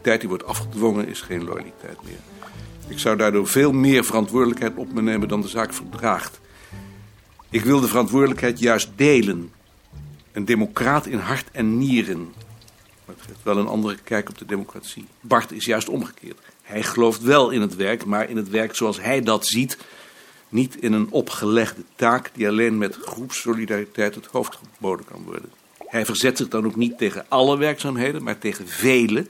Loyaliteit die wordt afgedwongen is geen loyaliteit meer. Ik zou daardoor veel meer verantwoordelijkheid op me nemen dan de zaak verdraagt. Ik wil de verantwoordelijkheid juist delen. Een democraat in hart en nieren. Maar het geeft wel een andere kijk op de democratie. Bart is juist omgekeerd. Hij gelooft wel in het werk, maar in het werk zoals hij dat ziet. Niet in een opgelegde taak die alleen met groepssolidariteit het hoofd geboden kan worden. Hij verzet zich dan ook niet tegen alle werkzaamheden, maar tegen vele.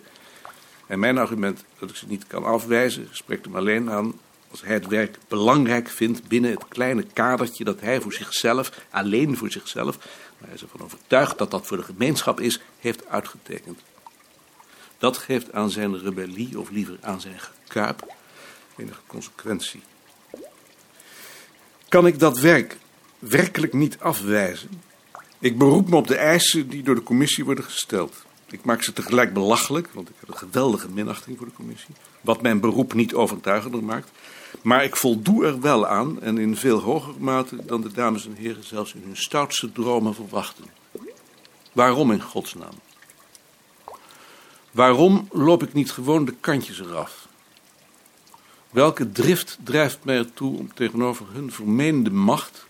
En mijn argument dat ik ze niet kan afwijzen, spreekt hem alleen aan als hij het werk belangrijk vindt binnen het kleine kadertje dat hij voor zichzelf, alleen voor zichzelf, maar hij is ervan overtuigd dat dat voor de gemeenschap is, heeft uitgetekend. Dat geeft aan zijn rebellie, of liever aan zijn gekuip, enige consequentie. Kan ik dat werk werkelijk niet afwijzen? Ik beroep me op de eisen die door de commissie worden gesteld. Ik maak ze tegelijk belachelijk, want ik heb een geweldige minachting voor de commissie. Wat mijn beroep niet overtuigender maakt. Maar ik voldoe er wel aan en in veel hoger mate dan de dames en heren zelfs in hun stoutste dromen verwachten. Waarom in godsnaam? Waarom loop ik niet gewoon de kantjes eraf? Welke drift drijft mij ertoe om tegenover hun vermeende macht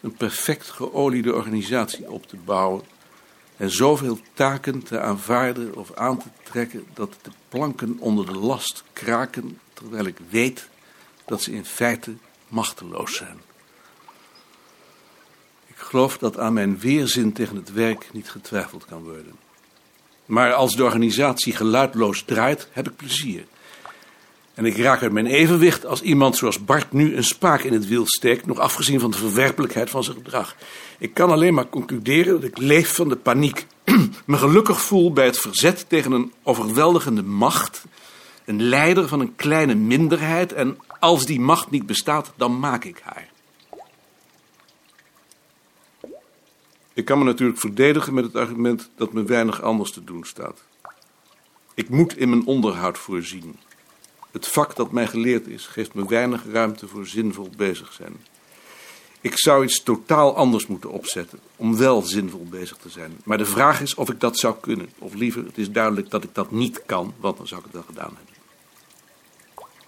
een perfect geoliede organisatie op te bouwen en zoveel taken te aanvaarden of aan te trekken dat de planken onder de last kraken, terwijl ik weet dat ze in feite machteloos zijn. Ik geloof dat aan mijn weerzin tegen het werk niet getwijfeld kan worden. Maar als de organisatie geluidloos draait, heb ik plezier. En ik raak uit mijn evenwicht als iemand zoals Bart nu een spaak in het wiel steekt, nog afgezien van de verwerpelijkheid van zijn gedrag. Ik kan alleen maar concluderen dat ik leef van de paniek. Me gelukkig voel bij het verzet tegen een overweldigende macht, een leider van een kleine minderheid en als die macht niet bestaat, dan maak ik haar. Ik kan me natuurlijk verdedigen met het argument dat me weinig anders te doen staat. Ik moet in mijn onderhoud voorzien. Het vak dat mij geleerd is, geeft me weinig ruimte voor zinvol bezig zijn. Ik zou iets totaal anders moeten opzetten om wel zinvol bezig te zijn. Maar de vraag is of ik dat zou kunnen. Of liever, het is duidelijk dat ik dat niet kan, want dan zou ik het wel gedaan hebben.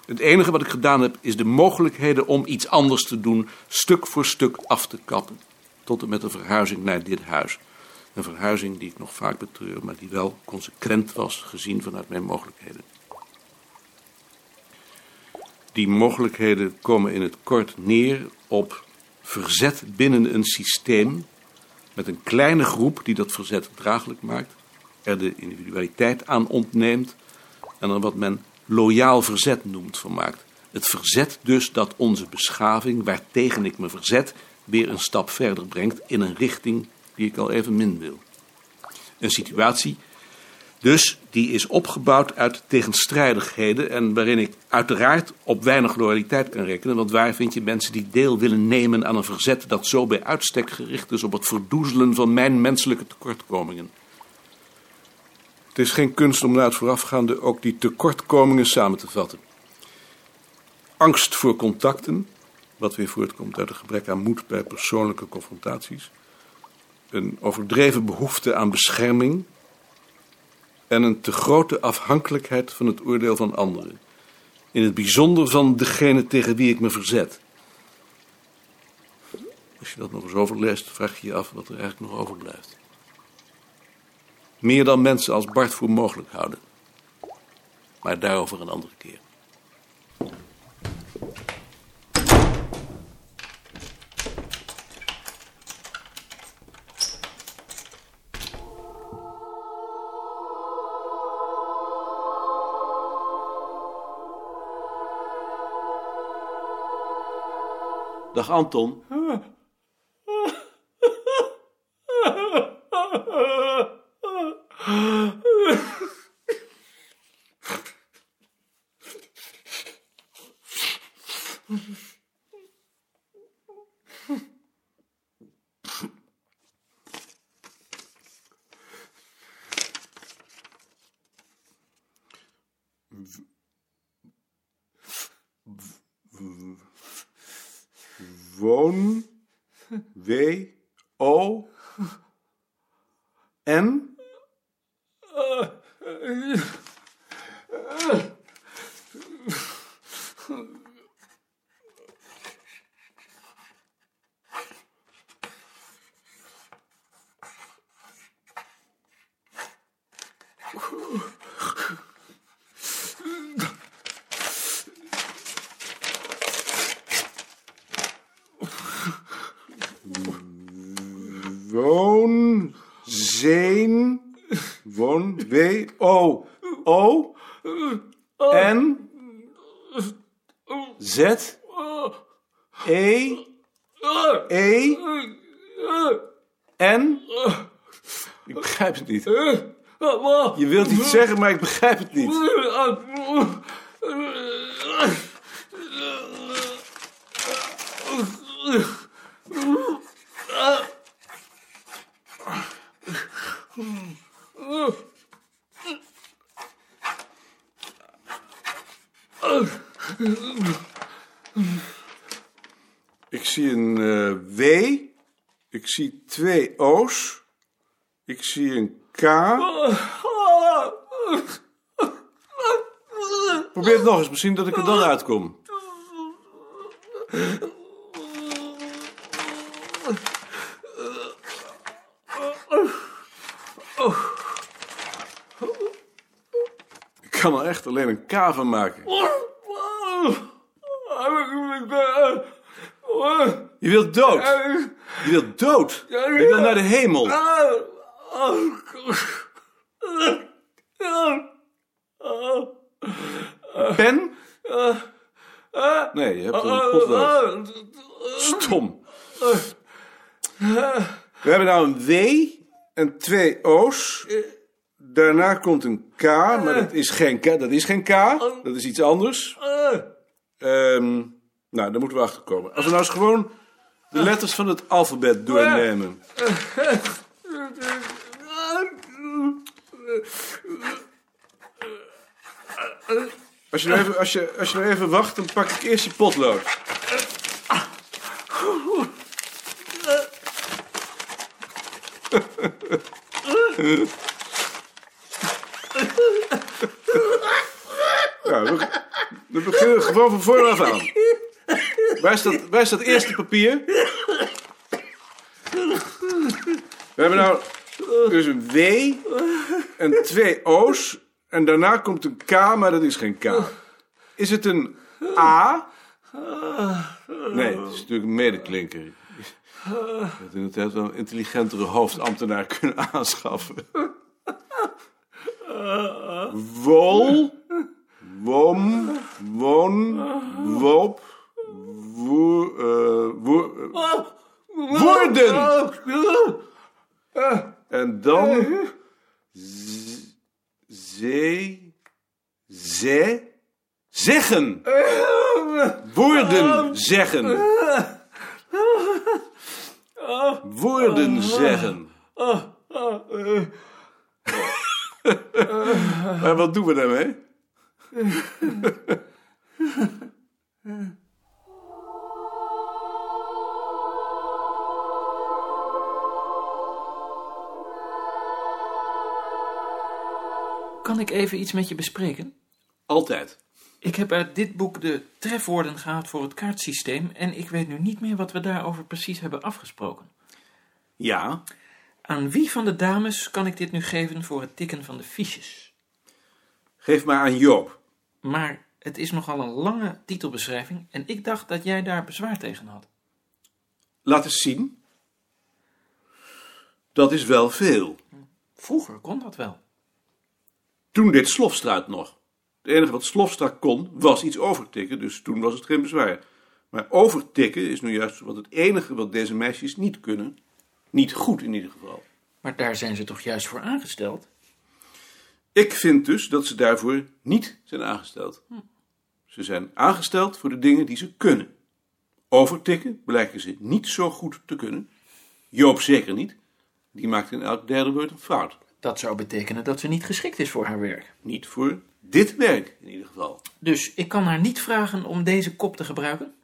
Het enige wat ik gedaan heb, is de mogelijkheden om iets anders te doen, stuk voor stuk af te kappen. Tot en met de verhuizing naar dit huis. Een verhuizing die ik nog vaak betreur, maar die wel consequent was gezien vanuit mijn mogelijkheden. Die mogelijkheden komen in het kort neer op verzet binnen een systeem met een kleine groep die dat verzet draaglijk maakt, er de individualiteit aan ontneemt en er wat men loyaal verzet noemt van maakt. Het verzet dus dat onze beschaving, waartegen ik me verzet, weer een stap verder brengt in een richting die ik al even min wil. Een situatie dus die is opgebouwd uit tegenstrijdigheden en waarin ik uiteraard op weinig loyaliteit kan rekenen. Want waar vind je mensen die deel willen nemen aan een verzet dat zo bij uitstek gericht is op het verdoezelen van mijn menselijke tekortkomingen? Het is geen kunst om na het voorafgaande ook die tekortkomingen samen te vatten. Angst voor contacten, wat weer voortkomt uit een gebrek aan moed bij persoonlijke confrontaties. Een overdreven behoefte aan bescherming en een te grote afhankelijkheid van het oordeel van anderen. In het bijzonder van degene tegen wie ik me verzet. Als je dat nog eens overleest, vraag je je af wat er eigenlijk nog overblijft. Meer dan mensen als Bart voor mogelijk houden. Maar daarover een andere keer. Anton. Woon. W. O. N. Woon, zeen, woon, w, o, o, n, z, e, e, n. Ik begrijp het niet. Je wilt iets zeggen, maar ik begrijp het niet. Ik zie een eh, W. Ik zie twee O's. Ik zie een K. Probeer het nog eens, misschien dat ik er dan uitkom. Ik kan er echt alleen een K van maken. Je wilt dood. Je wilt dood. Je wilt naar de hemel. Pen? Nee, je hebt een potlood. Stom. We hebben nou een W en twee O's. Daarna komt een K, maar dat is geen K. Dat is geen K. Dat is iets anders. Ehm, nou, daar moeten we achter komen. Als we nou eens gewoon de letters van het alfabet doornemen. Als je, nou even, als, je, als je nou even wacht, dan pak ik eerst je potlood. Nou, we, we beginnen gewoon van vooraf aan. Waar is, dat, waar is dat eerste papier? We hebben nou dus een W en twee O's. En daarna komt een K, maar dat is geen K. Is het een A? Nee, het is natuurlijk een medeklinker. Je had inderdaad wel een intelligentere hoofdambtenaar kunnen aanschaffen. Wol, wom, won, wop, woe, eh, woe, eh, woorden. En dan z- zee, ze, zeggen. Woorden zeggen. Woorden zeggen. Maar wat doen we daarmee? Kan ik even iets met je bespreken? Altijd. Ik heb uit dit boek de trefwoorden gehaald voor het kaartsysteem en ik weet nu niet meer wat we daarover precies hebben afgesproken. Ja, Aan wie van de dames kan ik dit nu geven voor het tikken van de fiches? geef maar aan Joop. Maar het is nogal een lange titelbeschrijving en ik dacht dat jij daar bezwaar tegen had. Laat eens zien. Dat is wel veel. Vroeger kon dat wel. Toen deed Slofstra het nog. Het enige wat Slofstra kon, was iets overtikken, dus toen was het geen bezwaar. Maar overtikken is nu juist wat het enige wat deze meisjes niet kunnen. Niet goed in ieder geval. Maar daar zijn ze toch juist voor aangesteld? Ik vind dus dat ze daarvoor niet zijn aangesteld. Ze zijn aangesteld voor de dingen die ze kunnen. Overtikken blijken ze niet zo goed te kunnen. Joop zeker niet. Die maakt in elk derde woord een fout. Dat zou betekenen dat ze niet geschikt is voor haar werk. Niet voor dit werk in ieder geval. Dus ik kan haar niet vragen om deze kop te gebruiken?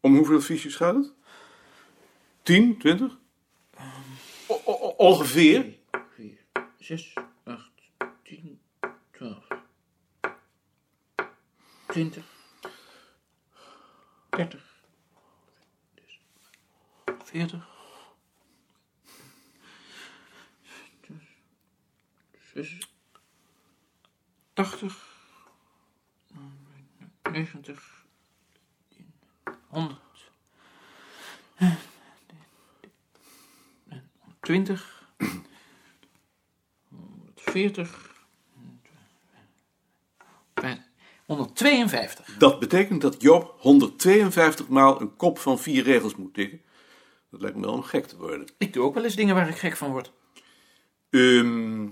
Om hoeveel fiches gaat het? 10, 20? O- o- o- ongeveer. 4, 6, 8, 10, 12. 20, 30, 40, 80, 90, 100, 20, 140, 152. Dat betekent dat Job 152 maal een kop van vier regels moet tikken. Dat lijkt me wel om gek te worden. Ik doe ook wel eens dingen waar ik gek van word. Ehm,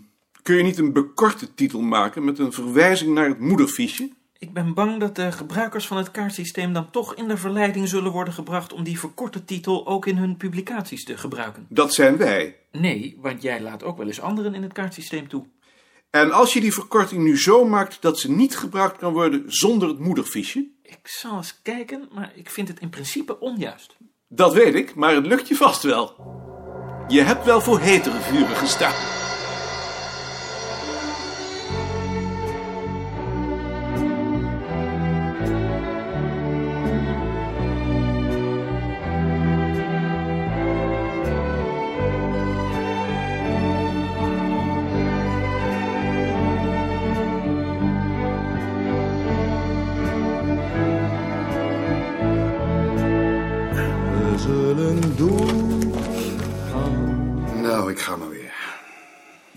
kun je niet een bekorte titel maken met een verwijzing naar het moederfiche? Ik ben bang dat de gebruikers van het kaartsysteem dan toch in de verleiding zullen worden gebracht om die verkorte titel ook in hun publicaties te gebruiken. Dat zijn wij. Nee, want jij laat ook wel eens anderen in het kaartsysteem toe. En als je die verkorting nu zo maakt dat ze niet gebruikt kan worden zonder het moederfiche? Ik zal eens kijken, maar ik vind het in principe onjuist. Dat weet ik, maar het lukt je vast wel. Je hebt wel voor hetere vuren gestaan.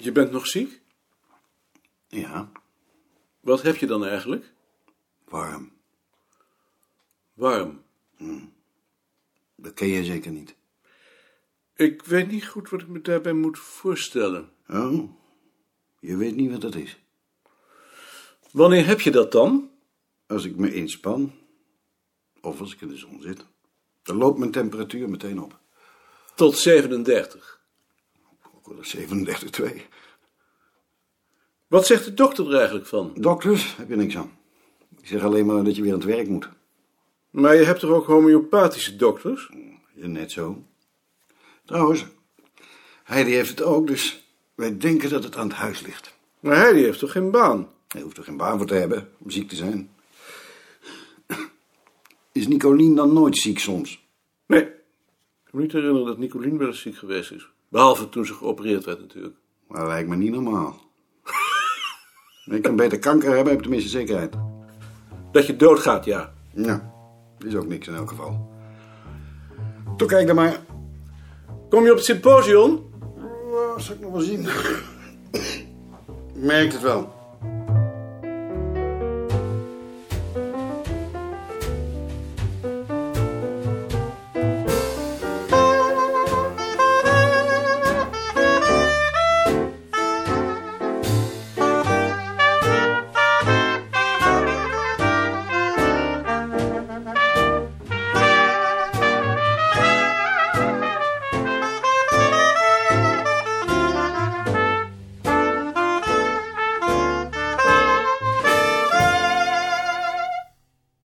Je bent nog ziek? Ja, Wat heb je dan eigenlijk? warm. Warm. Dat ken je zeker niet. Ik weet niet goed wat ik me daarbij moet voorstellen. Oh, je weet niet wat dat is. Wanneer heb je dat dan? Als ik me inspan, of als ik in de zon zit, dan loopt mijn temperatuur meteen op. Tot 37. Ook wel eens 37,2. Wat zegt de dokter er eigenlijk van? Dokters, heb je niks aan. Ik zeg alleen maar dat je weer aan het werk moet. Maar je hebt toch ook homeopathische dokters? Ja, net zo. Trouwens, Heidi heeft het ook, dus wij denken dat het aan het huis ligt. Maar hij die heeft toch geen baan? Hij hoeft er geen baan voor te hebben om ziek te zijn. Is Nicolien dan nooit ziek soms? Nee. Ik kan me niet herinneren dat Nicolien wel eens ziek geweest is. Behalve toen ze geopereerd werd natuurlijk. Maar dat lijkt me niet normaal. ik kan beter kanker hebben, heb ik tenminste zekerheid. Dat je doodgaat, ja. Ja, is ook niks in elk geval. Toen kijk dan maar. Kom je op het symposium? Oh, zal ik nog wel zien. Merkt het wel.